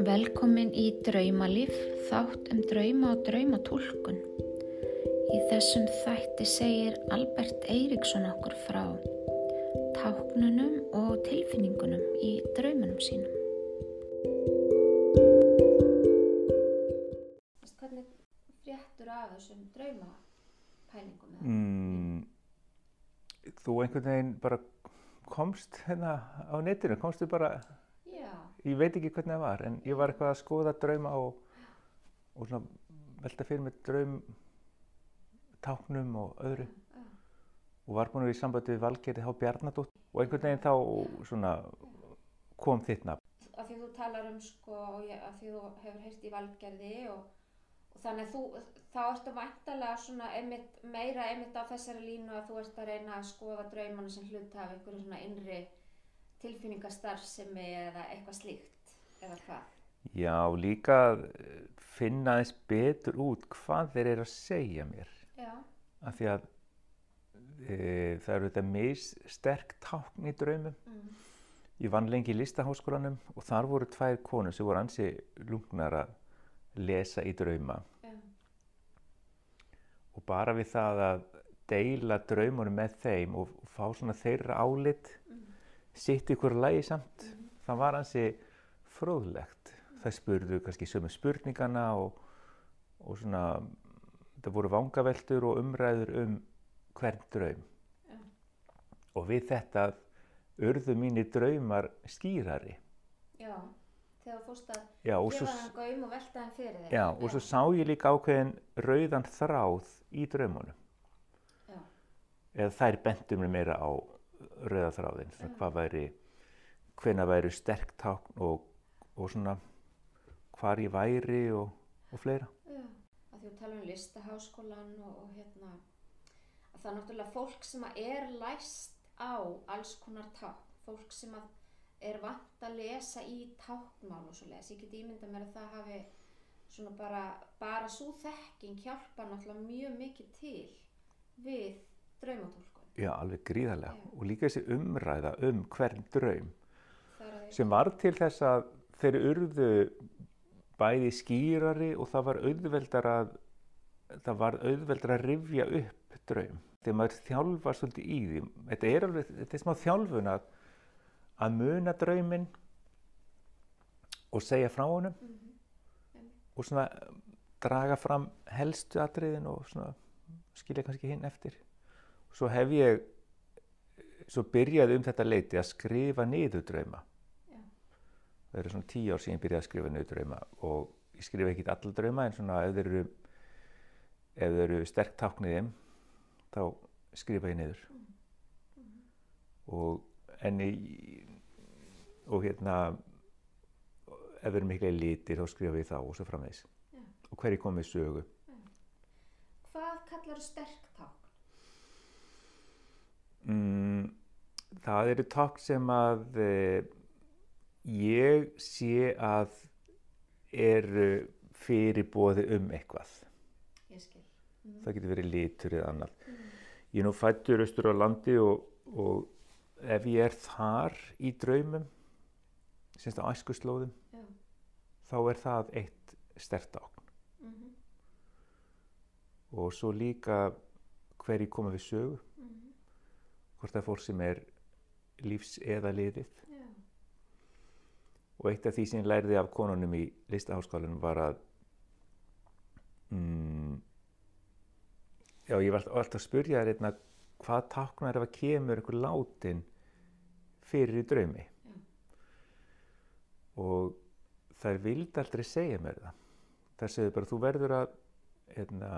Velkomin í Draumalíf, þátt um drauma og draumatúlkun. Í þessum þætti segir Albert Eiríksson okkur frá táknunum og tilfinningunum í draumunum sínum. Hvernig fréttur af þessum draumapælingum? Mm, þú einhvern veginn bara komst hérna á netinu, komstu bara, ég veit ekki hvernig það var, en ég var eitthvað að skoða drauma og, og velta fyrir mig draum, táknum og öðru já, og var búin að vera í sambandi við Valgerði H. Bjarnadótt og einhvern veginn þá svona kom þitt nafn. af því þú talar um sko, og af því þú hefur heyrst í valgerði og, og þannig þú, þá ertu væntalega svona einmitt, meira einmitt á þessari línu að þú ert að reyna að skoða draumana sem hluta af einhverju svona innri tilfinningastarfsemi eða eitthvað slíkt, eða hvað? Já, líka að finna aðeins betur út hvað þeir eru að segja mér. Já, Af því að e, það eru þetta missterk tákn í draumum. mm, Ég vann lengi í listaháskólanum og þar voru tvær konur sem voru ansi lungnar að lesa í drauma. já, Og bara við það að deila draumunum með þeim og fá svona þeirra álit, mm, sitt ykkur lægi samt, Mhm. það var ansi fróðlegt. Það spurðu kannski sömu spurningana og, og svona, það voru vangaveltur og umræður um hvern draum. Já. Og við þetta urðu mínir draumar skýrari. já, þegar fórst að gefa svo, hann gaum og velta hann fyrir þér. já, og svo sá ég líka ákveðin rauðan þráð í draumunum. Já, Eða þær bentum mér meira á rauða þráðin, svona hvað væri, hvena væri sterk tákn og, og svona hvar ég væri og, og fleira. já, að þú tala um listaháskólan og, og hérna, að það er náttúrulega fólk sem er læst á alls konar tákn, fólk sem er vant að lesa í táknmál og svo les. Ég get ímynda mér að það hafi svona bara, bara svo þekking hjálpa náttúrulega mjög mikið til við draumatúlkun. Já, alveg gríðarlega. Já. Og líka þessi umræða um hvern draum sem var til þess að þeir urðu bæði skýrari og það var auðveldar að það var auðveldar að rifja upp draum. Þegar maður þjálfar svolítið í því, þetta er alveg, þetta er smá þjálfun að, að muna drauminn og segja frá honum Mhm. og svona draga fram helstu atriðin og svona skilja kannski hinn eftir. Svo hef ég, svo byrjaði um þetta leiti að skrifa niður drauma. Já. Það eru svona tíu ár síðan ég byrjaði að skrifa niður drauma og ég skrifa ekkit alla drauma en svona ef þeir eru, ef þeir eru sterk táknið þeim þá skrifa ég niður. Og en ég, og hérna ef þeir eru mikla litir þá skrifa ég þá og svo framvegis. Já. Og hverju komið sögu. Hvað kallar sterk tákn? Mm, það eru tákn sem að e, ég sé að eru fyrirbóði um eitthvað. Ég skil. Mhm. Það getur verið litur eða annað. Mm. Ég er nú fættur austur á landi og, og ef ég er þar í draumum, semst á æskuslóðum, Já. þá er það eitt stert tákn. Mhm. Og svo líka hverju koma við sögu. Hvort það er fólk sem er lífs eða liðið. Já. Og eitt af því sem ég lærði af konunum í listaháskólanum var að mm, já, ég var alltaf- að spurja þær einna hvað táknar ef að kemur einhver látin fyrir í draumi. Já. Og þær vildi aldrei segja mér það. Þær segðu bara, þú verður að einna,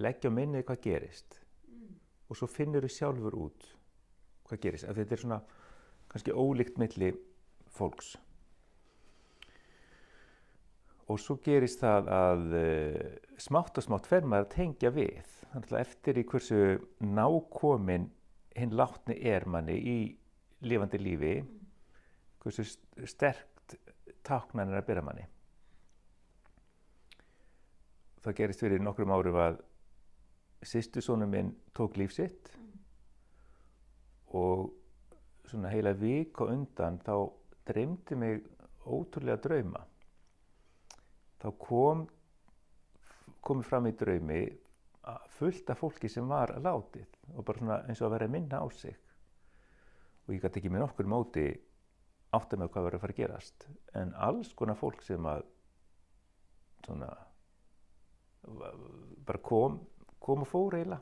leggja á minnið hvað gerist Mm. og svo finnur þú sjálfur út hvað gerist. Því Þetta er svona kannski ólíkt milli fólks. Og svo gerist það að uh, smátt og smátt fer maður að tengja við. Þannig að eftir í hversu nákomin hinn látni er manni í lifandi lífi, hversu st- sterkt táknan er að byrja manni. Það gerist fyrir nokkrum árum að sýstu sónu minn tók líf sitt og svona heila vik og undan þá dreymdi mig ótrúlega drauma. Þá kom komið fram í draumi fullt af fólki sem var látið og bara svona eins og að vera minna á sig. Og ég gæti ekki með nokkur móti átt að með hvað verið að fara að gerast. En alls konar fólk sem að svona bara kom kom og fór eiginlega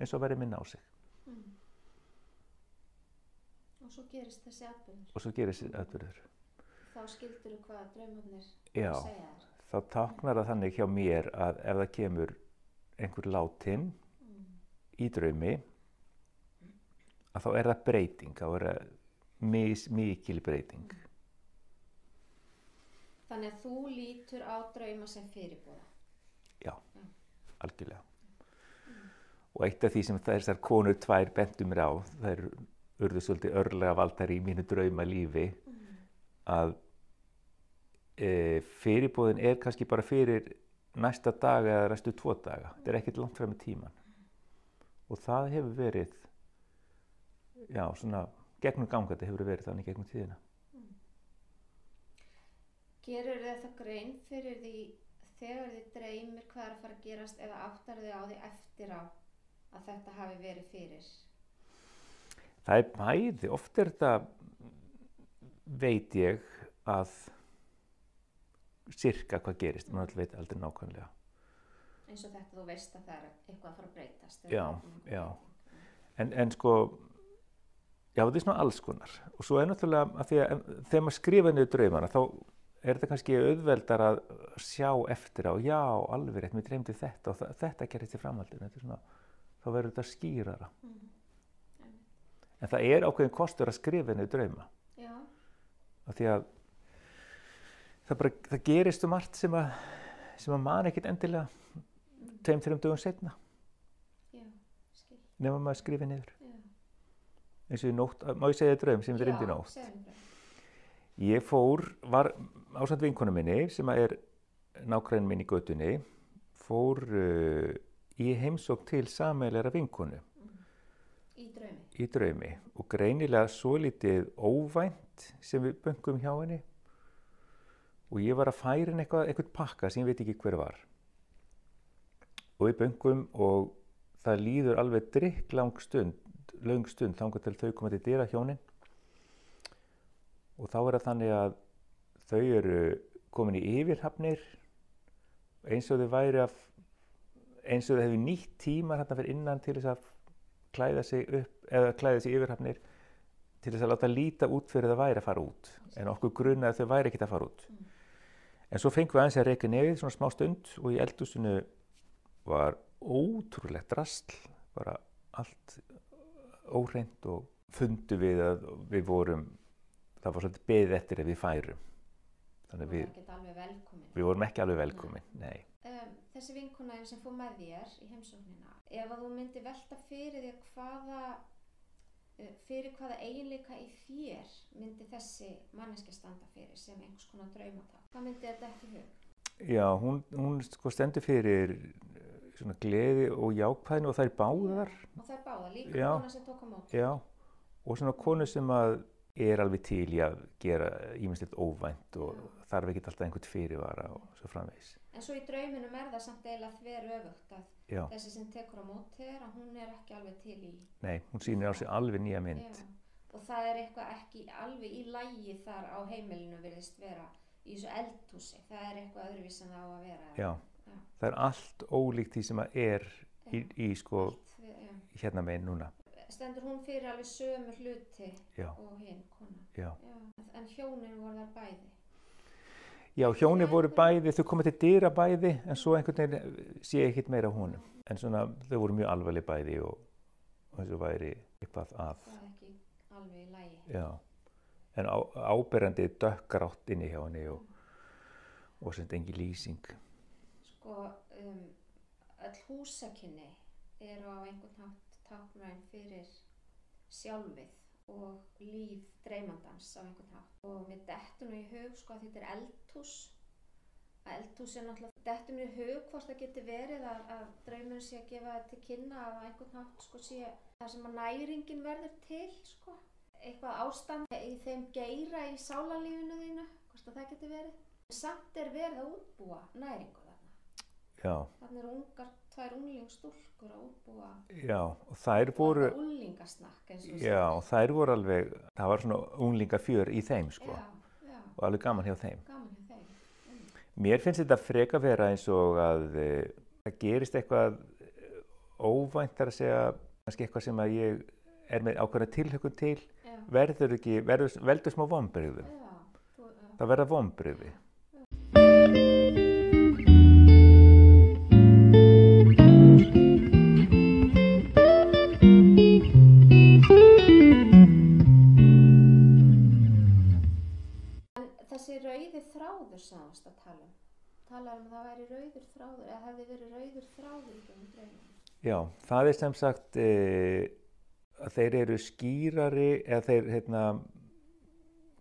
eins og að vera minna á sig. Mm. Og svo gerist þessi atbyrður. og svo gerist þessi atbyrður Þá skildur þú hvað draumarnir Já. segja þér. þá táknar það þannig hjá mér að ef það kemur einhver látin Mm. í draumi að þá er það breyting, þá er það mis, mikil breyting. Þannig að þú lítur á drauma sem fyrirbúða. Já, algjörlega. Og eitt af því sem þessar konur tvær bentu mér á, það er urðu svolítið örlega valdar í mínu drauma lífi, að e, fyrirbúðin er kannski bara fyrir næsta dag eða næstu tvo daga. Þetta er ekkert langt fram í tíman. Og það hefur verið, já, svona gegnum gangandi hefur verið þannig gegnum tíðina. Gerur þið það grein fyrir því þegar þið dreymir hvað er að fara að gerast eða áttar þið á því eftir á að þetta hafi verið fyrir? Það er bæði, oft er þetta, veit ég að sirka hvað gerist, maður veit aldrei nákvæmlega. Eins og þetta þú veist að það er eitthvað að fara að breytast. Já, já. En, en sko, já þetta er svona alls konar og svo er náttúrulega að því að þegar maður skrifa niður draumana þá er þetta kannski auðveldar að sjá eftir á, já, alveg rétt, mér dreymdi þetta og þetta gerist í framhaldinu, svona, þá verður þetta skýrara. Mhm. Einmitt. En það er ákveðin kostur að skrifa niður drauma. Af því að það, bara, það gerist um allt sem að, sem að man ekkit endilega tveim, þreim dögum setna nema maður skrifi niður. Já. eins og nótt, má ég segja draum sem dreymdi í nótt? ég fór, var ásand vinkonu minni sem að er nákvæðin minn í götunni fór uh, í heimsók til sameilæra vinkonu Í draumi. í draumi. Og greinilega svo litið óvænt sem við böngum hjá henni. Og ég var að færa henni eitthvað, eitthvað pakka sem ég veit ekki hver var. Og við böngum og það líður alveg drikk lang stund, lang stund þangar til þau koma til dyra hjónin og þá er það þannig að þau eru komin í yfirhafnir. Eins og þau væri að eins og þau hefur nýtt tíma hérna fyrir innan til þess að klæða sig upp eða klæða sig yfirhafnir til þess að láta líta út fyrir það væri að fara út en okkur grunna að þau væri ekki að fara út Mm. en svo fengum við aðeins að reyka nefið svona smá stund og í eldhúsinu var ótrúlegt drasl bara allt óhreint og fundu við að við vorum það var svolítið beðið eftir ef við færum þannig að við, við vorum ekki alveg velkomin nei. Þessi vinkonaðin sem fór með þér í heimsóknina, ef að þú myndi velta fyrir þér hvaða, uh, fyrir hvaða eiginleika í þér myndi þessi manneski standa fyrir sem einhvers konar draumatá, hvað myndi þetta ekki hug? Já, hún, hún sko stendur fyrir eh, svona gleði og jákvæðinu og það er báðar Og það er báða, líka Já. kona sem tók á móti. Já, og svona konu sem að er alveg til í að gera íminnslegt óvænt og Já. þarf ekki alltaf einhvern fyrirvara og svo framvegis. En svo í drauminum er það samt eiginlega þver öfugt að Já, þessi sem tekur á móti þér að hún er ekki alveg til í nei, hún sýnir á sig alveg nýja mynd. Já, og það er eitthvað ekki alveg í lægi þar á heimilinu virðist vera í þessu eldhúsi, það er eitthvað öðruvís en það á að vera. Já, Já. það er allt ólíkt því sem að er í, í sko Allt hérna megin núna. Stendur hún fyrir alveg sömu hluti og hinn. En hjónin voru þar bæði. Já, hjóni voru bæði, þau komið til dyra bæði en svo einhvern veginn sé ég ekkert meira af honum. En svona þau voru mjög alvarleg bæði og, og þessu væri eitthvað að. Það er ekki alveg í lægi. Já, en á, áberandi dökkrátt inni hjá henni og, og sem engi lýsing. Sko, um, öll húsakinni eru á einhvern hátt táknræn fyrir sjálfið og líf dreymandans á einhvern hátt. Og mér dettur nú í hug, sko, að þetta er eldhús. Að eldhús er náttúrulega, dettur mér í hug hvort það geti verið að, að draumurinn sé að gefa þetta til kynna á einhvern hátt, sko, sé það sem að næringin verður til, sko. Eitthvað ástand í þeim geira í sálarlífinu þínu, hvort að það geti verið. samt er verið að útbúa næringu þarna já, þarna eru ungar, tvær unglingstúlkur að útbúa já, og þær voru, unglingasnakk eins og já, þær voru alveg, það var svona unglingafjör í þeim, sko, já, já, og alveg gaman hjá þeim. gaman hjá þeim Mm. Mér finnst þetta freka vera eins og að eh, það gerist eitthvað eh, óvænt þar að segja, kannski eitthvað sem að ég er með ákveðna tilhökun til, já, verður ekki, verður, veldur smá já. Það verða vombriði. Sáðast að tala um. Talaði um að það væri rauður þráður eða hefði verið rauður þráður í gegnum draumum Já, það er sem sagt e, að þeir eru skýrari eða þeir, hérna,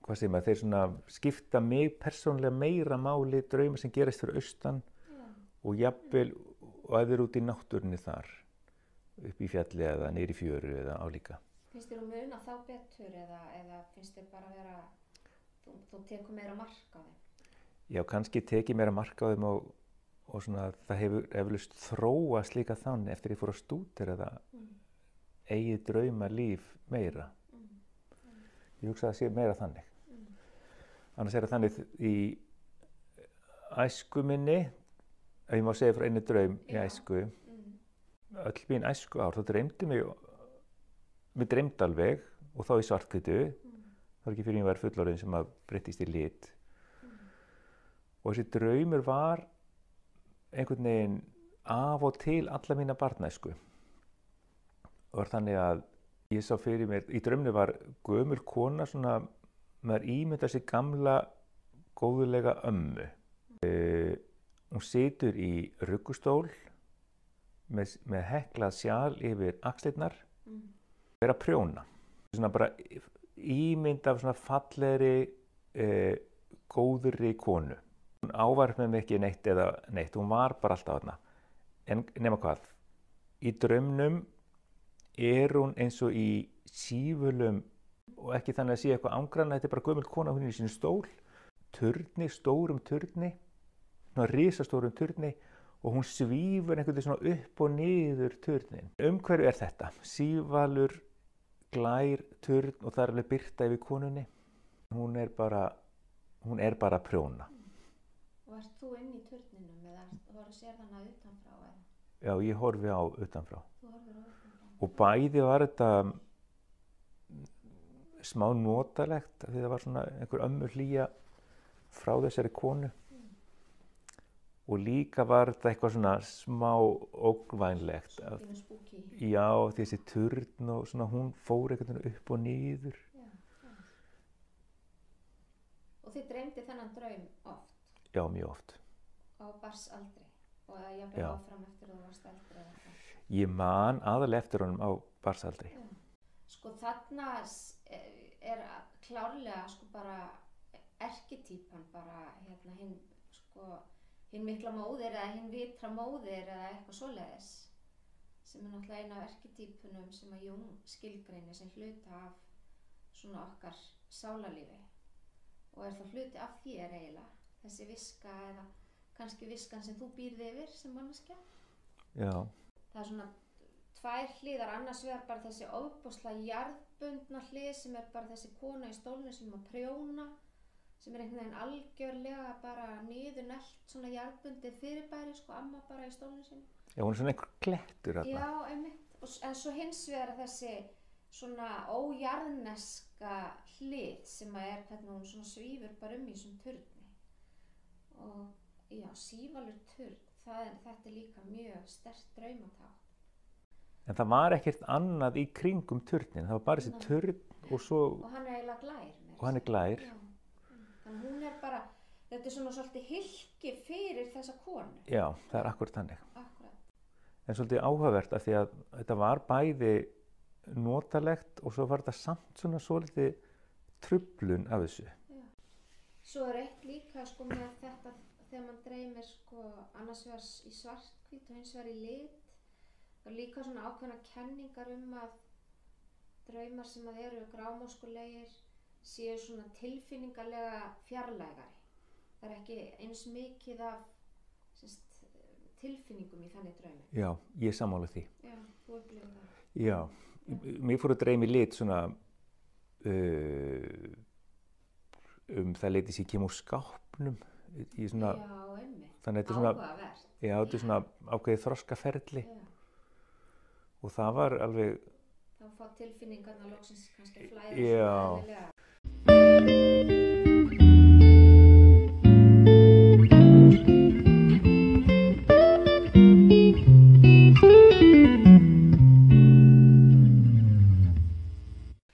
hvað segir maður, þeir svona skipta mig persónlega meira máli drauma sem gerast fyrir austan já, og jafnvel og að eru út í náttúrunni þar upp í fjalli eða í fjöru eða álíka. finnst þér að muna þá betur eða, eða finnst þér bara að vera þú, þú tekur meira mark á þeim Já, kannski tekið mér að marka á þeim og, og svona það hefur eflust þróast líka þannig eftir ég fór að stútir eða mm. eigið drauma líf meira. Mm. Ég hugsa að það sé meira þannig. Mm. Annars er það þannig í æsku minni, ef ég má segja frá einu draum í æsku, Mm. öll mín æsku ár, þá dreymdi mig, mig dreymdi alveg og þá í svartkvitu, Mm. það var ekki fyrir ég var fullorðin sem að breyttist í lit. Og þessi draumur var einhvern veginn af og til alla mína barnæsku. Og var þannig að ég sá fyrir mér, í draumnu var gömul kona svona, maður ímynda sér gamla góðulega ömmu. Uh, hún situr í ruggustól með, með heklað sjál yfir axlirnar Mm. vera að prjóna. Svona bara ímynd af svona fallegri, uh, góðri konu. Hún ávarf með ekki neitt eða neitt, hún var bara alltaf þarna. En nema hvað, í draumnum er hún eins og í sífulum og ekki þannig að sé eitthvað ángranna, þetta er bara gömul kona, hún er í sínu stól, turni, stórum turni, svona risastórum turni og hún svífur einhvern veginn svona upp og niður turnin. Um hverju er þetta? Sívalur, glær, turn og það er alveg byrta yfir konunni. Hún er bara, hún er bara prjóna. Og ert þú inn í turninum eða horfðu sér þannig utanfrá eða Já, ég horfi á utanfrá. þú horfir á utanfrá Og bæði var þetta smá notalegt því það var svona einhver ömmur hlýja frá þessari konu. Og líka var þetta eitthvað svona smá ógnvænlegt. að- Já, þessi turn og svona hún fór veginn upp og niður. já, já. og þið dreymdi þennan draum oft Já, mjög oft. á barsaldri og að Já. jafnvel áfram eftir að þú varst eldri eða eitthvað. Ég man aðalega eftir honum á barsaldri. Sko þarna s- er klárlega sko bara erketýpan bara hérna hinn sko hinn mikla móðir eða hinn vitra móðir eða eitthvað svoleiðis sem er náttúrulega eina af erketýpunum sem að Jung skilgreini sem hluta af svona okkar sálarlífi og er þá hluti af þér eiginlega þessi viska eða kannski viskan sem þú býrði yfir sem manneskja? Já, það er svona tvær hliðar. Annars vegar bara þessi ofbúslega jarðbundna hlið sem er bara þessi kona í stólnu sem að prjóna sem er einhvern veginn algjörlega bara niður nelt svona jarðbundið fyrirbæri sko amma bara í stólnu sinni já hún er svona einhver klettur þarna. já, einmitt, Og en svo hins vegar þessi svona ójarðneska hlið sem að er hvernig hún svona svífur bara um í þessum turni og já, sívalur það er, þetta er líka mjög stert draumatá En það var ekkert annað í kringum turnin. Það var bara þessi turn og svo, og hann er eiginlega glær og hann er glær. Já, þannig hún er bara þetta er svona svolítið hilki fyrir þessa konu Já, það er akkur þannig. akkurat En svolítið áhugavert af því að þetta var bæði notalegt og svo var þetta samt svona svolítið trublun af þessu. Svo er eitt líka sko með þetta þegar mann dreymir sko annars vegar í svartkvít og hins vegar í lit. Og líka svona ákveðna kenningar um að draumar sem að eru grámóskulegir séu svona tilfinningarlega fjarlægari. Það er ekki eins mikið af sérst, tilfinningum í þannig draumi. Já, ég sammála því. já, þú upplifir það. Já, mér fór að dreymi lit svona uh, um það leiti sem ég kem úr skápnum í svona, já, þannig að þetta er svona, já, þetta er svona ákveðið þroskaferli já. og það var alveg, þá fá tilfinningarna loksins kannski Já. svona eðlilega.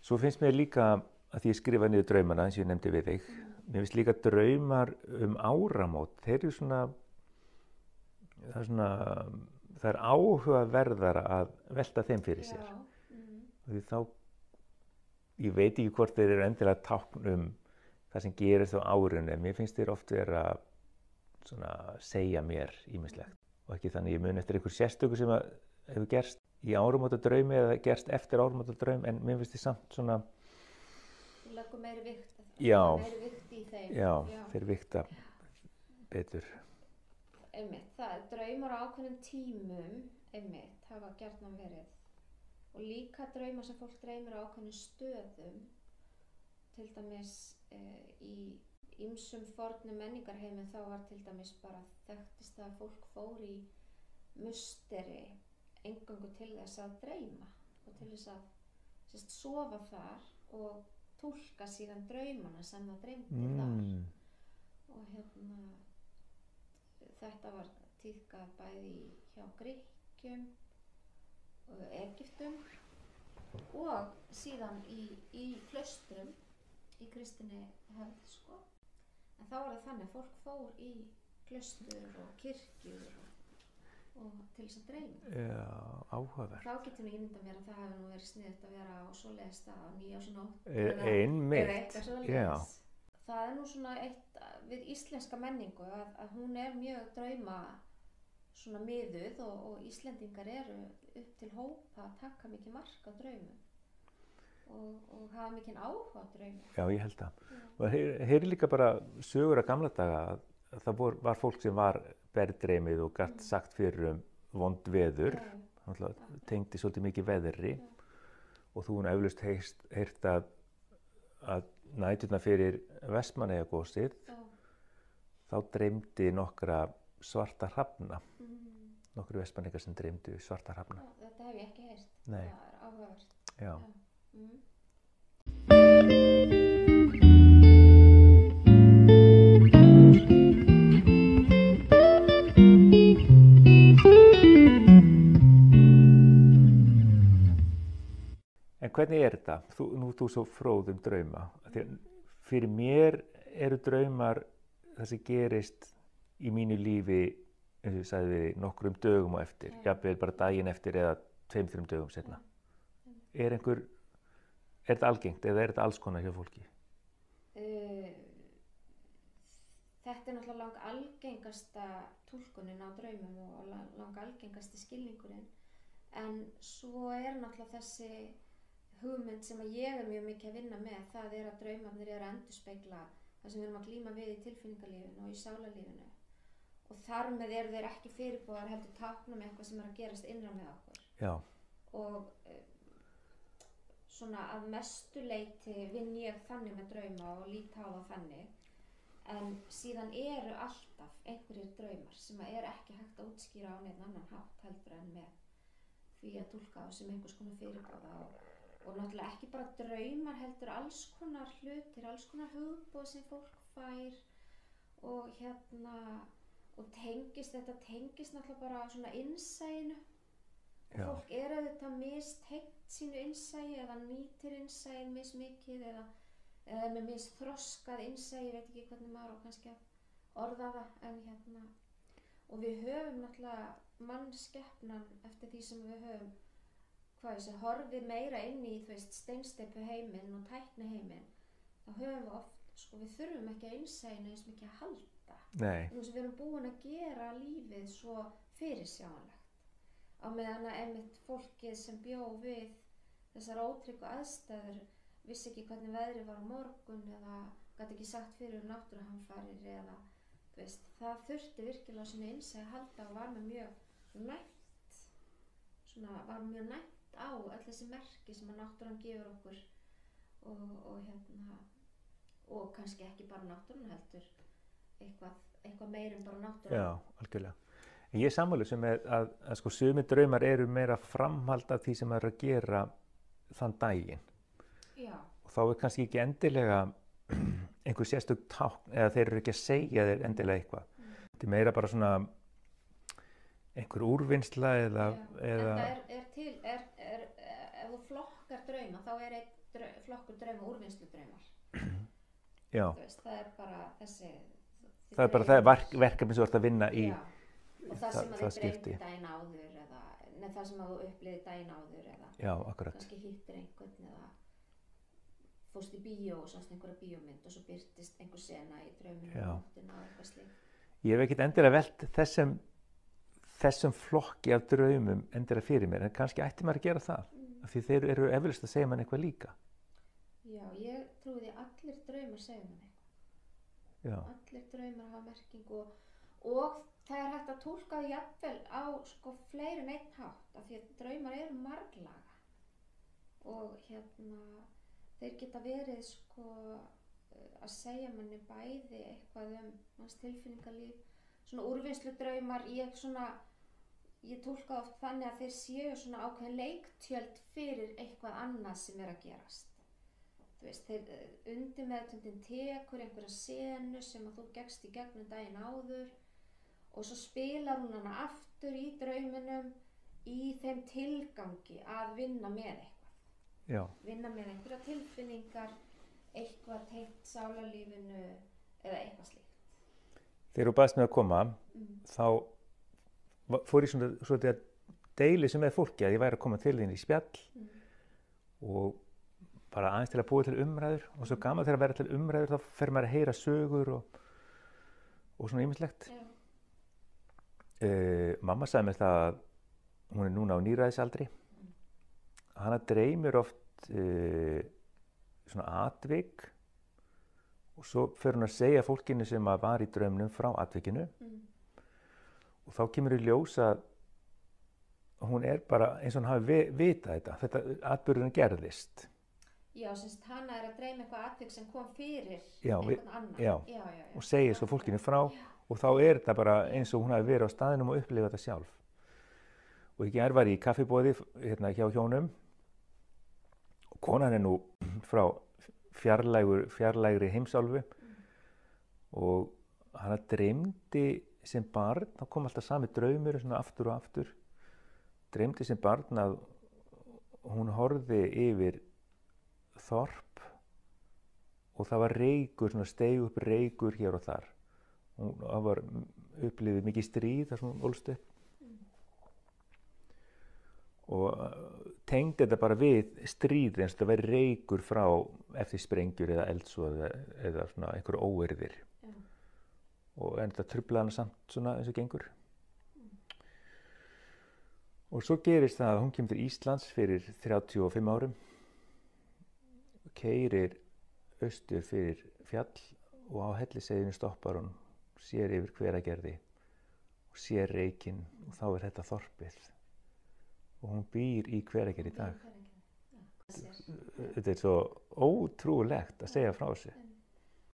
svo finnst mér líka að því ég skrifa niður draumana eins og ég nefndi við þig, mér finnst líka draumar um áramót, þeir eru svona, það er svona, það er áhugaverðara að velta þeim fyrir sér. mm, því þá ég veit ekki hvort þeir eru endilega tákn um það sem gerist á en mér finnst þeir oft vera svona segja mér ímislegt og ekki þannig ég mun eftir einhver sérstöku sem hefur gerst í árumóta draumi eða gerst eftir árumóta draum en mér finnst þið samt svona leggur meiri vikt Já. meiri vikt í þeim. Já, þeir vikta betur. Einmitt, það er draumar á ákveðnum tímum einmitt, hafa gjarnan verið. Og líka draumar sem fólk dreymir á ákveðnum stöðum til dæmis uh, í ýmsum fornum menningarheimum þá var til dæmis bara þekktist að fólk fór í musteri engangu til þess að dreyma og til þess að sérst, sofa þar og túlka síðan draumana sem það dreymdi þar. Mm, og hérna þetta var tíðkað bæði hjá Gríkjum og Egiptum og síðan í, í klaustrum í kristinni hefð sko. En þá var það þannig að fólk fór í klaustur og kirkjur og, og til þess að dreyma. Já, áhugaverð. Þá getur mér ímynda mér að það hefði nú verið sniðt að vera á svoleiðis stað á nýjásunótt E- eða- einmitt, eða eitthvað já. Það er nú svona eitt við íslenska menningu að, að hún er mjög drauma svona miðuð og, og Íslendingar eru upp til hópa að taka mikið mark á draumum og, og hafa mikið áhuga á draumum. já, ég held það. Og þeir eru líka bara sögur að gamla daga að að það vor, var fólk sem var berðdreymið og gætt sagt fyrir um vond veður Já, tengdi svolítið mikið veðri og þú hún eflust heyrt að, að nætuna fyrir Vestmanneigagósið já, þá dreymdi nokkra svarta hrafna, mm, nokkru Vestmannegar sem dreymdu svarta hrafna. já, þetta hef ég ekki heyrt. Nei. Það er áhugavert. Já, Mm. Hvernig er þetta? Þú, nú þú svo fróð um drauma. Að fyrir mér eru draumar það sem gerist í mínu lífi eins og ég sagði við nokkrum dögum á eftir, Já. jafnvel bara daginn eftir eða tveim, þreim dögum setna. Er einhver, er þetta algengt eða er þetta alls konar hjá fólki? Uh, þetta er náttúrulega lang algengasta túlkunin á draumum og la- lang algengasti skilningurinn en svo er náttúrulega þessi hugmynd sem að ég er mjög mikið að vinna með það er að draumarnir eru að endurspegla það sem við erum að glíma við í tilfinningalífinu og í sálarlífinu. Og þar með eru þeir ekki fyrirbúðar heldur táknum eitthvað sem er að gerast innra með okkur. Já, og uh, svona að mestu leiti vinn ég þannig með drauma og líta á það þannig. En síðan eru alltaf einhverjir draumar sem að er ekki hægt að útskýra á neitt annan hátt heldur en með því að tólka á sem einhvers konar fyrirbáða og, og náttúrulega ekki bara draumar heldur alls konar hlutir, alls konar hugboð sem fólk fær og hérna og tengist, þetta tengist náttúrulega bara svona innsæinu. Og fólk er auðvitað mistengt sínu innsæi eða nýtir innsæin mismikið eða, eða með misþroskað innsæi, ég veit ekki hvernig maður á kannski að orða það en hérna. Og við höfum náttúrulega mannskeppnan eftir því sem við höfum hvað segi, horfið meira inn í þú veist steinsteipu heiminn og tækni heiminn þá höfum við oft, sko við þurfum ekki að innsæinu eins mikið að halda. Nei, Nú sem við erum búin að gera lífið svo fyrirsjáanlegt. Á meðan að einmitt fólkið sem bjó við þessar ótryggu aðstæður vissi ekki hvernig veðrið var á morgun eða gæti ekki sagt fyrir um náttúruhamfarir eða þú veist, það þurfti virkilega svona einsæði að halda og var mjög nætt svona var mjög nætt á öll þessi merki sem að náttúran gefur okkur og, og hérna og kannski ekki bara náttúran heldur eitthvað, eitthvað meir en bara náttúran Já, algjörlega. En ég er sammálu sem er að, að sko sumi draumar eru meira framhald af því sem það er að gera þann daginn. Já, Og þá er kannski ekki endilega einhver sérstök tákn eða þeir eru ekki að segja þeir endilega eitthvað. Þetta er meira bara svona einhver úrvinnsla eða, eða er, er til er, drauma þá er einn drau, flokkur drauma úrvinnslu draumar já, veist, það er bara þessi það er bara það er verk, verkefni sem þú ert að vinna í. Já, og það, það- sem að þið skipti. daginn áður eða neð, það sem að þú uppliði daginn áður eða Já, kannski hittir einhvern eða fórst í bíó og sást einhverja bíómynd og svo byrtist einhver sena í drauminu Ég hef ekkert endilega velt þessum, þessum flokki af draumum endilega fyrir mér, en kannski ætti maður að gera það. Því þeir eru eflust að segja mann eitthvað líka. Já, ég trúi því allir draumar segja mann eitthvað. Já, allir draumar hafa merkingu og, og það er hægt að tólka það jafnvel á sko fleiri en einn hátt af því að draumar eru marglaga. Og hérna þeir geta verið sko að segja manni bæði eitthvað um manns tilfinningalíf svona úrvinnslu draumar ég svona ég tólka oft þannig að þeir séu svona ákveðin leiktjöld fyrir eitthvað annað sem er að gerast. Þú veist, þeir undir meðtöndin tekur einhverja senu sem að þú gegst í gegnum daginn áður og svo spilar hún hana aftur í drauminum í þeim tilgangi að vinna með eitthvað. Já, vinna með einhverja tilfinningar eitthvað tengt sálarlífinu eða eitthvað slíkt. Þegar þú baðst með að koma, mm. þá fór ég svona, svona að deili sem með fólki að ég væri að koma til þín í spjall Mm. og bara aðeins til að búa til umræður og svo gaman þegar að vera til umræður þá fer maður að heyra sögur og, og svona ýmislegt. Já. Uh, mamma sagði mér það að hún er núna á nýræðisaldri. Hana dreymir oft uh, svona atvik og svo fer hún að segja fólkinu sem að var í draumnum frá atvikinu Mm. Og þá kemur í ljós að hún er bara eins og hún hafi vi, vitað þetta, þetta atbyrðurinn gerðist. Já, semst hana er að dreyma eitthvað atvik sem kom fyrir Já, einhvern annan. já. já, já, og segir svo fólkinu frá og þá er þetta bara eins og hún hafi verið á staðinum og upplifað þetta sjálf. Og ekki er var ég í kaffibóði hérna hjá hjónum og konan er nú frá fjarlægur, fjarlægri heimsálfu og hana dreymdi sem barn, þá kom alltaf sami draumur aftur og aftur, dreymdi sem barn að hún horfði yfir þorp og það var reykur, steig upp reykur hér og þar. Hún það var upplifið mikið stríð þar sem hún ólst upp. Og uh, tengdi þetta bara við stríð eins og þetta væri reykur frá eftir sprengjur eða eldsvoð eða, eða svona einhverju óerðir. Og en þetta trublaði hana samt svona eins og gengur. Og svo gerist það að hún kemur til Íslands fyrir 35 árum keirir austur fyrir fjall og á helliseiðinu stoppar hún, sér yfir hveragerði og sér reykinn og þá er þetta þorpið og hún býr í hveragerði í dag. Þetta er svo ótrúlegt að segja frá þessu.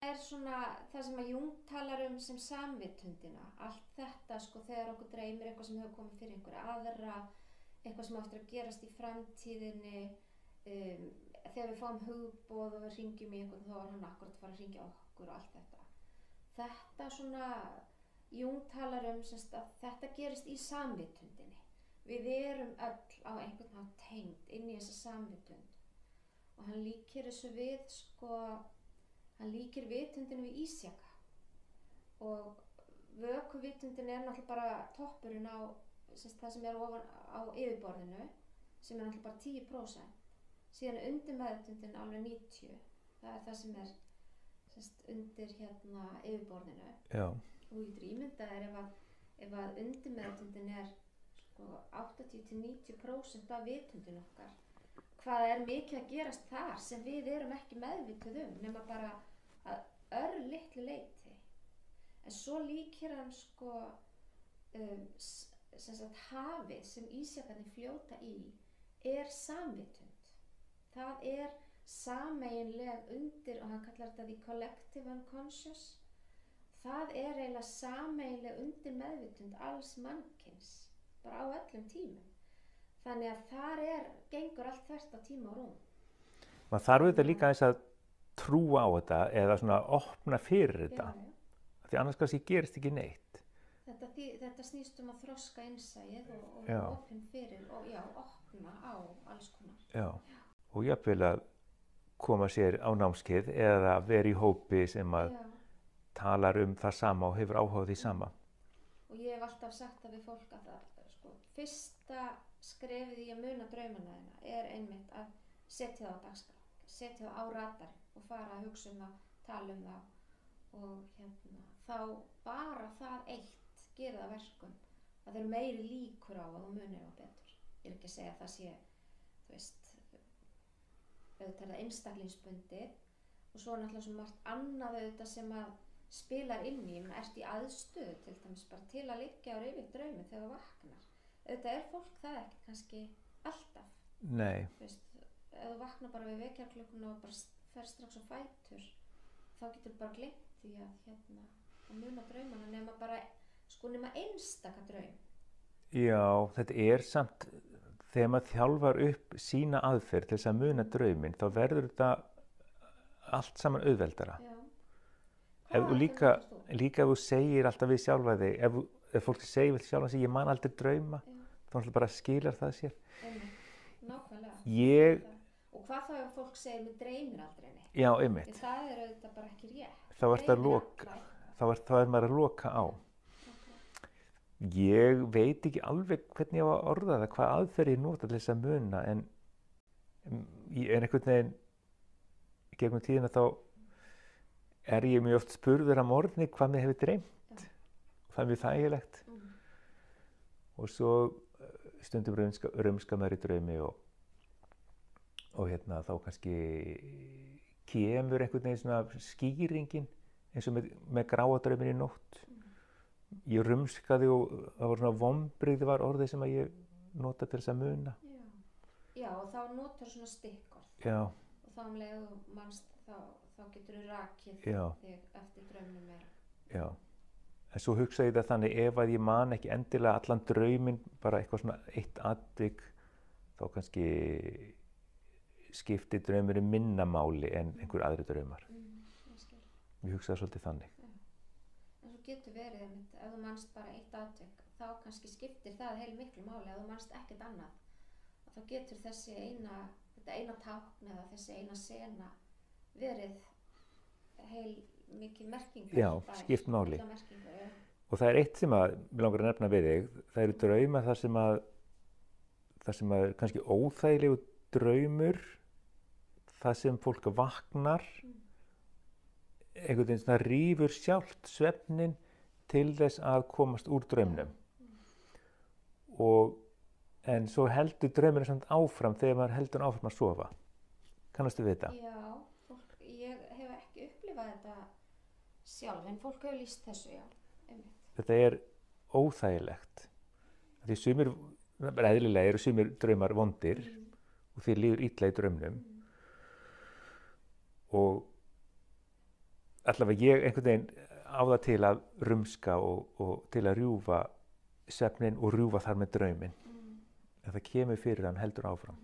Er svona það sem að Jung talar um sem samvitundina, allt þetta sko þegar okkur dreymir eitthvað sem hefur komið fyrir einhverja aðra, eitthvað sem áttur að gerast í framtíðinni, um, þegar við fáum hugbóð og við ringjum í einhvern þá er hann akkurat að fara að ringja okkur og allt þetta. Þetta svona, Jung talar um semst að þetta gerist í samvitundinni. Við erum öll á einhvern hátt tengd inn í þessa samvitund og hann líkir þessu við sko hann líkir vitundinu við ísjaka. Og vökuvitundin er náttúrulega bara toppurinn á sérst, það sem er ofan á yfirborðinu sem er náttúrulega bara 10% síðan er undir meðutundin alveg 90 það er það sem er sérst, undir hérna yfirborðinu. Já, og þú getur ímyndað er ef að, ef að undir meðutundin er sko 80-90% af vitundin okkar. Hvað er mikið að gerast þar sem við erum ekki meðvituð um nema bara örlittlu leiti en svo líkir hann sko um, sem sagt hafið sem ísjakarnir fljóta í er samvitund. Það er sameiginleg undir og hann kallar þetta the collective unconscious. Það er eiginlega sameiginleg undir meðvitund alls mannkins bara á öllum tímum. Þannig að þar er, gengur allt þvert á tíma og rúm. Maður þarf auðvitað líka aðeins að trúa á þetta eða svona opna fyrir þetta já, já. því annars kannski gerist ekki neitt Þetta, því, þetta snýst um að þroska innsæið og, og Já. opin fyrir og já, opna á alls konar. Já, og jafnvel að koma sér á námskeið eða vera í hópi sem að Já, talar um það sama og hefur áhuga á því sama. og ég hef alltaf sagt það við fólk að það, sko, fyrsta skrefið í að muna draumana er einmitt að setja það á dagskrá, setja það á radar og fara að hugsa um það, tala um það og hérna, þá bara það eitt gera það að verkum að það eru meiri líkur á að þú munir á betur. Ég er ekki að segja að það sé, þú veist, auðvitað er það einstaklingsbundið og svo náttúrulega svo margt annað auðvitað sem að spilar inn í, ég meina, ert í aðstöðu til dæmis bara til að liggja á reyfið draumi þegar þú vaknar. Auðvitað er fólk það ekki kannski alltaf, Nei, þú veist, ef þú vaknar bara við vekjarklukkuna og bara fer strax á fætur, þá getur bara glemt því að hérna, að muna draumana nema bara, sko nema einstaka draum. já, þetta er samt, þegar maður þjálfar upp sína aðferð til þess að muna drauminn, þá verður þetta allt saman auðveldara. Ef þú líka, líka ef þú segir alltaf við sjálfa þig, ef, ef fólk segir við sjálfa sig, ég man aldrei drauma, Já, þá náttúrulega bara skilar það sér. nákvæmlega. Ég, hvað þá ef fólk segir mér dreymir aldrei neitt? já, einmitt, það er auðvitað bara ekki rétt. þá ert að Dreymir loka, þá er, þá er maður að loka á. Nákvæmlega. Ég veit ekki alveg hvernig ég á að orða það, hvað aðferð ég nota til þess að muna, en er einhvern veginn, gegnum tíðina þá er ég mjög oft spurður að morgni hvað mér hefur dreymt. Það er mjög þægilegt. Mm. Og svo eh, stundum rumska, rumska maður í draumi og, og hérna þá kannski kemur einhvern veginn svona skýringin eins og með, með gráa draumin í nótt. Ég rumskaði og það var svona vombrigði var orðið sem að ég nota til þess að muna. Já. Já, og þá notar svona stikkorð Já, og þá um leið og þú manst þá, þá getur þú rakið þig eftir draumnum meira. já. En svo hugsa ég það þannig ef að ég man ekki endilega allan drauminn, bara eitthvað svona eitt atvik, þá kannski skipti draumurinn minna máli en einhver aðri draumar. Mm, ég hugsa það svolítið þannig. En svo getur verið einmitt, ef þú manst bara eitt atvik, þá kannski skiptir það heil miklu máli, ef þú manst ekkert annað. Og þá getur þessi eina, þetta eina tákn eða þessi eina sena verið heil mikið merkingar. Já, skipt máli. merkingar, já. Og það er eitt sem að, mér langar að nefna við þig, það eru drauma þar sem að, þar sem að kannski óþægilegu draumur, það sem fólk vaknar, einhvern veginn svona rýfur sjálft svefnin til þess að komast úr draumnum. Og, en svo heldur draumurinn samt áfram þegar maður heldur áfram að sofa. Kannastu við þetta? Já, fólk, ég hef ekki upplifað þetta sjálf, en fólk hefur líst þessu, já, einmitt. Þetta er óþægilegt. Því sumir, eðlilega eru sumir draumar vondir Mm. og því líður illa í draumnum Mm. Og allavega ég einhvern veginn á það til að rumska og, og til að rjúfa svefnin og rjúfa þar með drauminn. Mm. En það kemur fyrir hann heldur áfram.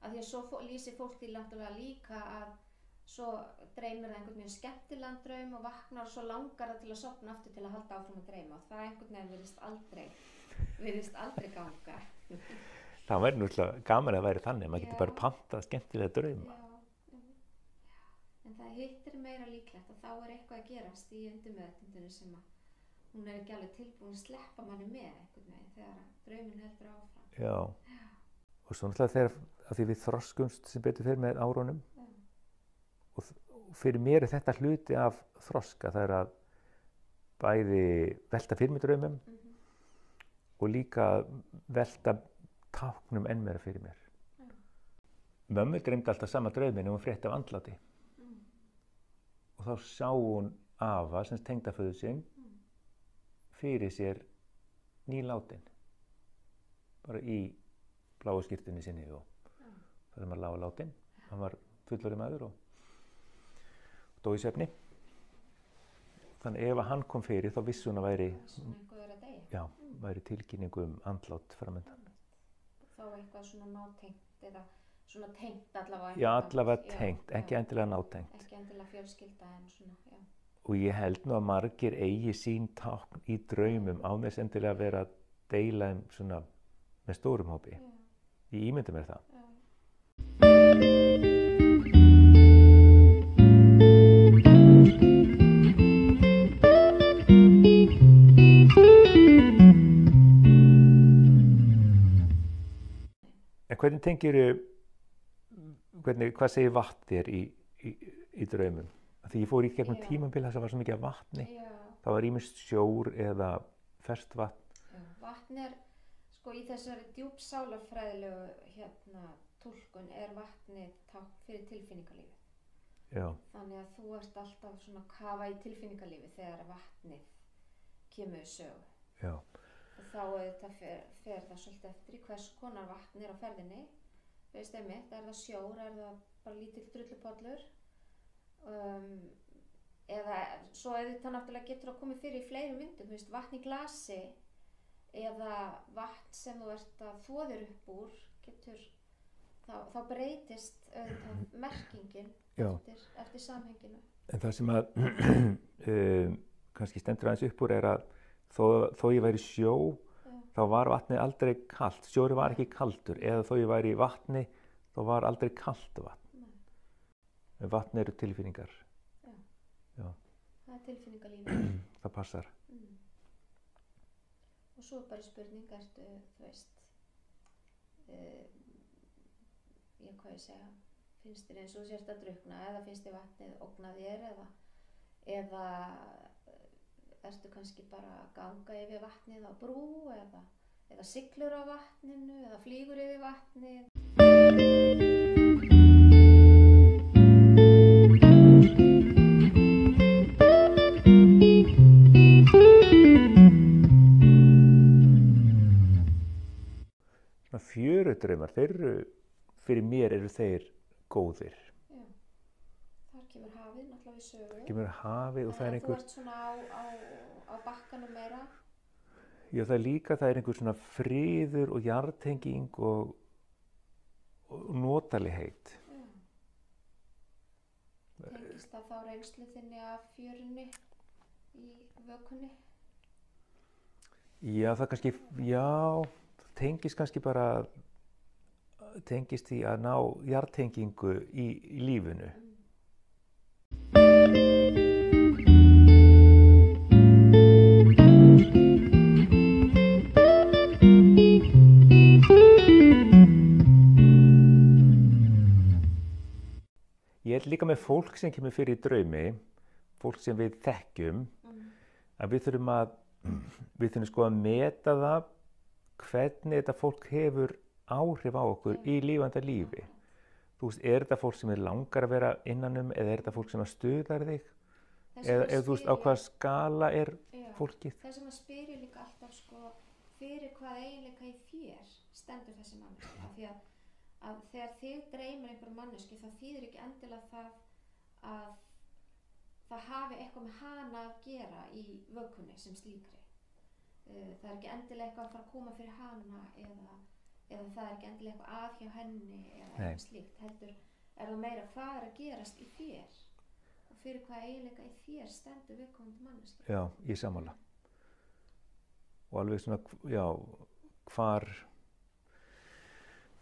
Af því að svo lýsir fólk því náttúrulega líka að svo dreymir það einhvern veginn skemmtilegan draum og vaknar og svo langar það til að sopna aftur til að halda áfram að dreyma og það einhvern veginn virðist aldrei virðist aldrei ganga Það væri náttúrulega gaman að væri þannig, maður getur bara pantað skemmtilega drauma. Já, hittir meira líklegt og þá er eitthvað að gerast í undirmeðtundinu sem að hún er ekki alveg tilbúin að sleppa manni með einhvern veginn þegar að draumin heldur áfram Já. Og svo náttúrulega þegar að því við þroskumst sem betur fyrir með árunum Já. og, fyrir mér er þetta hluti af þroska, það er að bæði velta fyrir mig draumum mm og líka velta táknum enn meira fyrir mér. Já. Mömmu dreymdi alltaf sama draumin og hún frétti af andlati Mm. Og þá sá hún afa sem tengdaföðu sinn Mm. fyrir sér nýlátin bara í bláu skýrtunni sinni og það maður lága látin hann var fullori maður og dó í svefni. Þannig ef hann kom fyrir þá vissi hún að væri, já, væri tilkynningu um andlát framöndan Þá eitthvað svona nátengt eða svona tengt allavega. já, allavega. Já, tengt, ekki já. endilega nátengt Ekki endilega fjölskylda en svona, já. og ég held nú að margir eigi sín tákn í draumum á þess endilega að vera að deila þeim svona með stórum hópi Já, ég ímyndi mér það já. En hvernig tengir hvernig, hvað segir vatn þér í, í, í draumum? Því ég fór í gegnum Já. tímabil þess að það var svo mikið vatni. Já, Það var ímest sjór eða ferst vatn. Vatn er, sko í þessari djúpsálarfræðilegu hérna túlkun er vatnið tákn fyrir tilfinningalífið. Já, Þannig að þú ert alltaf svona að kafa í tilfinningalífið þegar vatnið kemur sögu. já, Og þá auðvitað fer, fer það svolítið eftir í hvers konar vatn er á ferðinni. Veist einmitt, er það sjór, er það bara lítill drullupollur? Um, eða svo auðvitað náttúrulega getur það komið fyrir í fleiri myndum, þú veist, vatn í glasi eða vatn sem þú ert að þóðir upp úr getur, þá, þá breytist auðvitað merkingin eftir, eftir samhenginu. En það sem að um, kannski stendur aðeins upp úr er að þó, þó ég væri sjó. Þá var vatnið aldrei kalt. Sjóri var ekki kaldur. Eða þó ég væri í vatni, þá var aldrei kalt vatn. Nei. En vatn eru tilfinningar. Það er tilfinningalífið. Það passar. Mm. Og svo er bara spurning, ertu, þú veist, uh, já hvað ég segja, finnst þér eins og þú sért að drukna eða finnst þér vatnið ógna þér eða, eða eh, ertu kannski bara að ganga yfir vatnið á brú eða, eða siglur á vatninu eða flýgur yfir vatnið. Svona fjörudraumar, þeir eru, fyrir mér eru þeir góðir. Kemur hafið náttúrulega við sögu. Kemur hafið og það er Þannig að Þú einhver, ert svona á, á, á bakkanum meira. já það er líka, það er einhver svona friður og jartenging og, og notaligheit. Já. Tengist það þá reynslu þinni af fjörunni í vökunni? Já, það kannski, já, það tengist kannski bara, tengist því að ná jartengingu í, í lífinu. Ég er líka með fólk sem kemur fyrir í draumi, fólk sem við þekkjum, Mm. að við þurfum að við þurfum sko að meta það hvernig þetta fólk hefur áhrif á okkur í lífanda lífi þú veist, er þetta fólk sem er langar að vera innanum eða er þetta fólk sem að stuðar þig? Eða, eða þú veist á hvað skala er Já, fólkið? Þess vegna spyr ég líka alltaf sko fyrir hvað eiginleika í þér stendur þessi manneski af því að, að þegar þig dreymir einhver manneski þá þýðir ekki endilega það að það hafi eitthvað með hana að gera í vökunni sem slíkri. Uh, það er ekki endilega eitthvað að fara að koma fyrir hana eða, eða það er ekki endilega eitthvað að hjá henni eða eitthvað slíkt heldur er það meira hvað er að gerast í þér? Og fyrir hvað eiginleika í þér stendur viðkomandi manneski já, ég samála og alveg svona, já hvar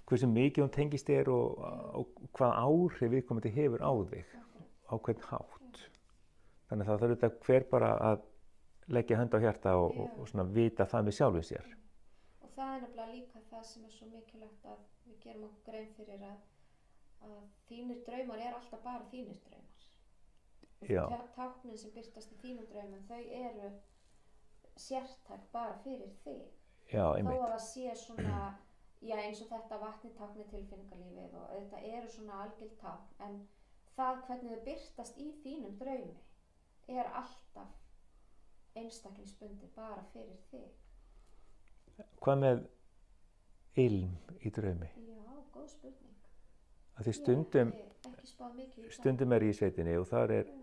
hversu mikið hún tengist þér og, og hvað áhrif viðkomandi hefur á þig á hvern hátt. Þannig að það þarf þetta hver bara að leggja hönd á hjarta og, og, og svona vita það með sjálfum sér það er nefnilega líka það sem er svo mikilvægt að við gerum okkur grein fyrir að, að þínir draumar er alltaf bara þínir draumar. Já. Táknin sem byrtast í þínum draumum, þau eru sértæk bara fyrir þig. já, einmitt, að það sé svona, já eins og þetta vatni tákni tilfinningalífið og auðvitað eru svona algild tákn, en það hvernig þau byrtast í þínum draumi er alltaf einstaklingsbundi bara fyrir þig. Hvað með ilm í draumi? Já, góð spurning. Því stundum, Ég það. stundum er í sveitinni og þar er Já.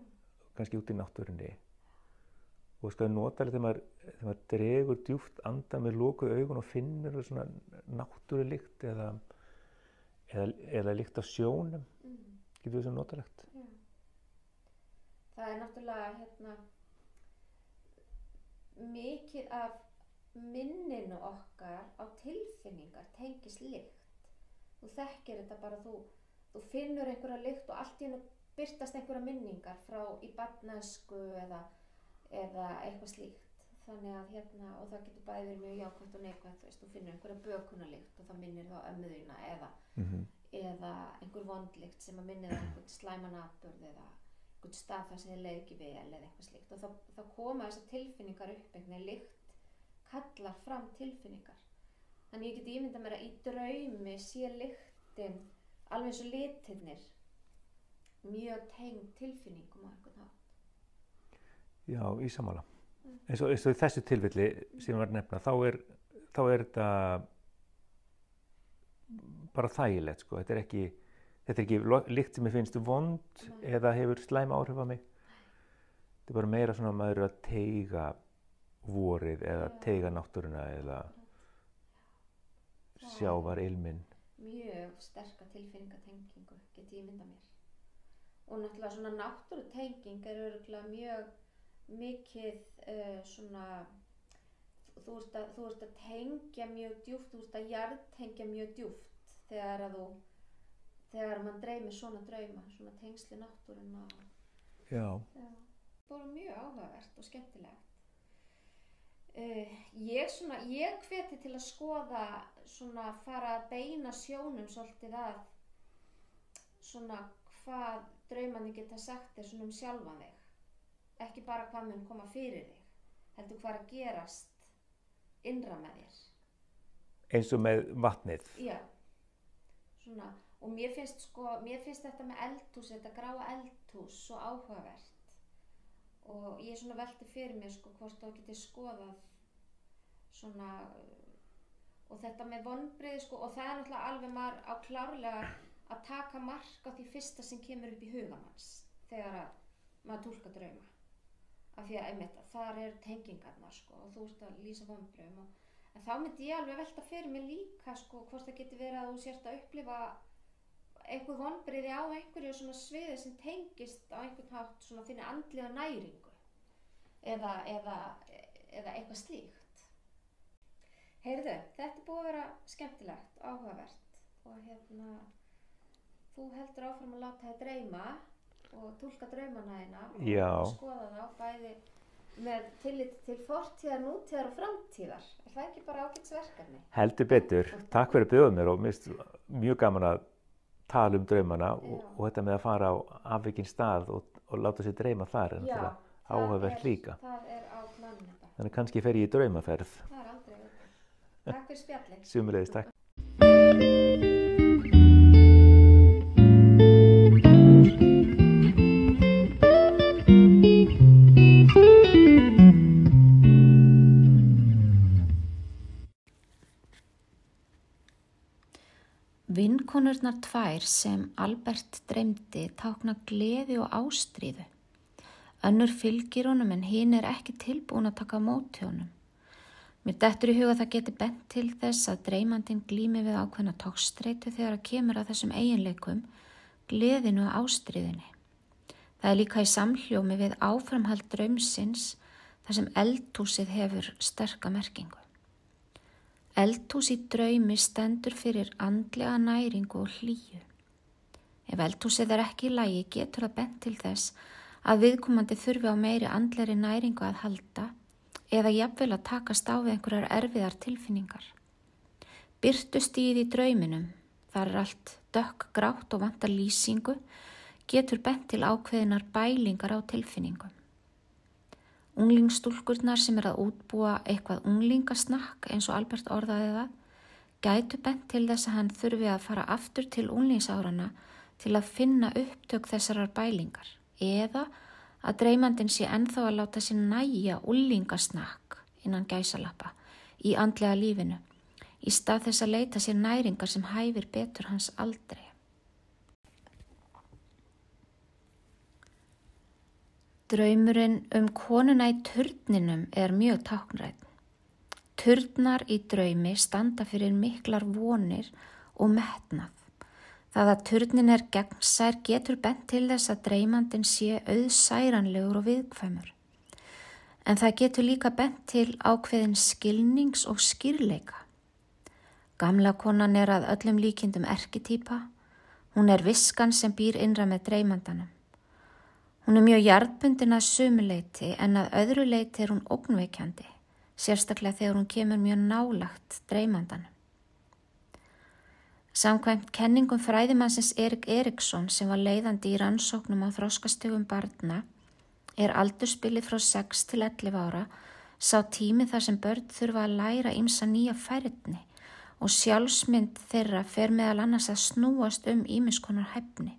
kannski út í náttúrunni og sko notalega þegar maður, þegar maður dregur djúft anda með lokuð augun og finnur svona náttúrulykt eða, eða, eða lykt af sjónum, Mm. getur þessu notalegt. Já. Það er náttúrulega hérna mikið af minninu okkar á tilfinningar tengist lykt. Þú þekkir þetta bara, þú, þú finnur einhverja lykt og allt í hennu byrtast einhverja minningar frá í barnæsku eða, eða eitthvað slíkt. Þannig að hérna, og það getur bæði verið mjög jákvæmt og neikvæmt, þú veist, þú finnur einhverja bökunarlykt og það minnir þá ömmuðina eða Mm eða einhver vondlikt sem að minni það einhvern slæman atburð eða einhvern stað þar sem þið leið ekki vel eða eitthvað slíkt og þá, þá koma þessar tilfinningar upp einhvern veginn lykt kallar fram tilfinningar þannig ég get ímynda mér að í draumi sé lyktin alveg eins og litirnir mjög tengd tilfinningum á einhvern hátt Já, í samála. Mm. Eins og, eins og í þessu tilfelli sem var nefna, þá er, þá er þetta bara þægilegt, sko. Þetta er ekki, þetta er ekki lykt sem ég finnst vond Nei. eða hefur slæm áhrif á mig. Þetta er bara meira svona að maður er að teiga vorið eða teiga náttúruna eða Það sjávar ilminn. mjög sterka tilfinningatengingu get ég mynda mér. Og náttúrulega svona náttúrutenging er örgulega mjög mikið uh, svona þú ert, að, þú ert að tengja mjög djúft þú ert að jarðtengja mjög djúft þegar að þú þegar mann dreymir svona drauma svona tengsli náttúruna Já. já, bara mjög áhugavert og skemmtilegt Uh, ég, svona, ég hveti til að skoða svona fara að beina sjónum svolítið að svona hvað draumandi geta sagt þér svona um sjálfan þig. Ekki bara hvað mun koma fyrir þig heldur hvað er að gerast innra með þér. Eins og með vatnið. já. Svona og mér finnst sko mér finnst þetta með eldhús þetta gráa eldhús svo áhugavert og ég svona velti fyrir mér sko hvort þá geti skoðað svona og þetta með vonbreið sko og það er náttúrulega alveg maður á klárlega að taka mark á því fyrsta sem kemur upp í hugamanns þegar að maður tólka drauma. Af því að einmitt þar er tengingarnar sko og þú ert að lýsa vonbreiðum og en þá myndi ég alveg velta fyrir mér líka sko hvort það geti verið að þú sért að upplifa einhver vonbreiði á einhverju svona sviði sem tengist á einhvern hátt svona þinni andlega næringu eða, eða, eða eitthvað slíkt Heyrðu, þetta búið að vera skemmtilegt, áhugavert og hérna þú heldur áfram að láta þið dreyma og tólka draumana þína og, skoða þá bæði með tillit til fortíðar, nútíðar og framtíðar. Er það ekki bara ágætsverkefni? Heldur betur. Takk fyrir að bjóða mér og mjög gaman að tala um draumana og, og þetta með að fara á afvikinn stað og, og láta sér dreyma þar náttúrulega það áhugavert er- líka. Er. Þannig kannski fer ég í draumaferð. Það er aldrei veitur. Takk fyrir spjallið. Sumulegis, takk. Vinkonurnar tvær sem Albert dreymdi tákna gleði og ástríðu. Önnur fylgir honum en hinn er ekki tilbúin að taka móti honum. Mér dettur í huga að það geti bent til þess að dreymandin glými við ákveðna tókstreitu þegar að kemur að þessum eiginleikum, gleðinu og ástríðinni. Það er líka í samhljómi við áframhald draumsins þar sem eldhúsið hefur sterka merkingu. Eldhús í draumi stendur fyrir andlega næringu og hlýju. Ef eldhúsið er ekki í lægi getur það bent til þess að viðkomandi þurfi á meiri andleri næringu að halda eða jafnvel að takast á við einhverjar erfiðar tilfinningar. Byrtustíð í drauminum, þar er allt dökk grátt og vantar lýsingu, getur bent til ákveðinar bælingar á tilfinningum. Unglingstúlkurnar sem er að útbúa eitthvað unglingasnakk eins og Albert orðaði það, gætu bent til þess að hann þurfi að fara aftur til unglingsárana til að finna upptök þessarar bælingar eða að dreymandin sé enþá að láta sér næja úlingasnakk innan gæsalappa í andlega lífinu í stað þess að leita sér næringar sem hæfir betur hans aldrei. Draumurinn um konuna í turninum er mjög táknrætt. Turnar í draumi standa fyrir miklar vonir og metnað. Það að turnin er gegnsær getur bent til þess að dreymandin sé auðsæranlegur og viðkvæmur. En það getur líka bent til ákveðin skilnings og skýrleika. Gamla konan er að öllum líkindum erketýpa. Hún er viskan sem býr innra með dreymandanum. Hún er mjög hjartbundin að sumuleiti en að öðru leiti er hún ógnveikjandi, sérstaklega þegar hún kemur mjög nálagt dreymandanum. Samkvæmt kenningum fræðimannsins Erik Eriksson sem var leiðandi í rannsóknum á þróskastögum barna er aldurspilið frá 6 til 11 ára sá tími þar sem börn þurfa að læra ímsa nýja færðni og sjálfsmynd þeirra fer meðal annars að snúast um ímiskonar hefni.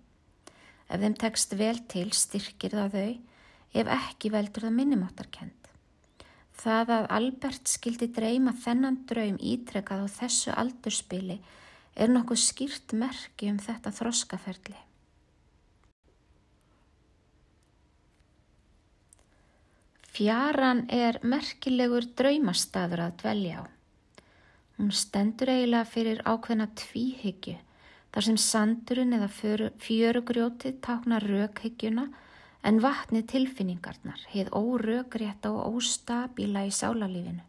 Ef þeim tekst vel til styrkir það þau, ef ekki veldur það minnumáttarkend. Það að Albert skildi dreyma þennan draum ítrekað á þessu aldurspili er nokkuð skýrt merki um þetta þroskaferli. Fjaran er merkilegur draumastaður að dvelja á. Hún stendur eiginlega fyrir ákveðna tvíhyggju þar sem sandurinn eða fjörugrjótið táknar raukhyggjuna en vatni tilfinningarnar, heið órökrétta og óstabíla í sálarlífinu.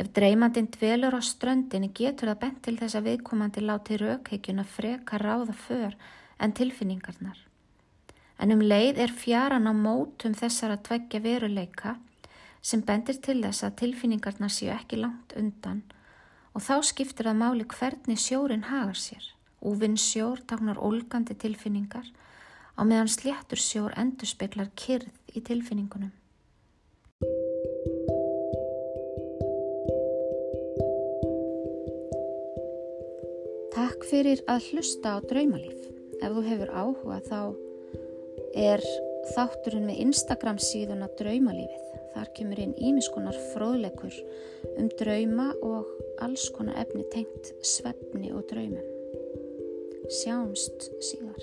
Ef dreymandin dvelur á ströndinni getur það bent til þess að viðkomandi láti raukheikjuna freka ráða för en tilfinningarnar. En um leið er fjaran á mótum þessar að tveggja veruleika sem bendir til þess að tilfinningarnar séu ekki langt undan og þá skiptir það máli hvernig sjórin hagar sér. Úvinn sjór taknar ólgandi tilfinningar á meðan sléttur sjór endur speklar kyrð í tilfinningunum. Takk fyrir að hlusta á draumalíf. Ef þú hefur áhuga þá er þátturinn við Instagram síðuna draumalífið. Þar kemur inn ímiskonar fróðlegur um drauma og alls konar efni tengt svefni og draumum sjáumst síðar.